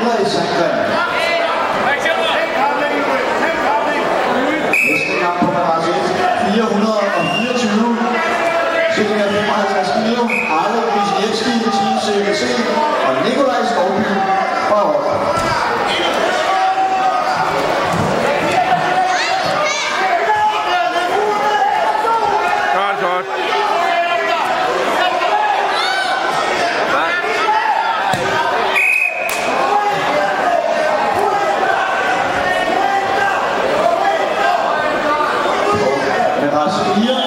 大家辛 churrascaria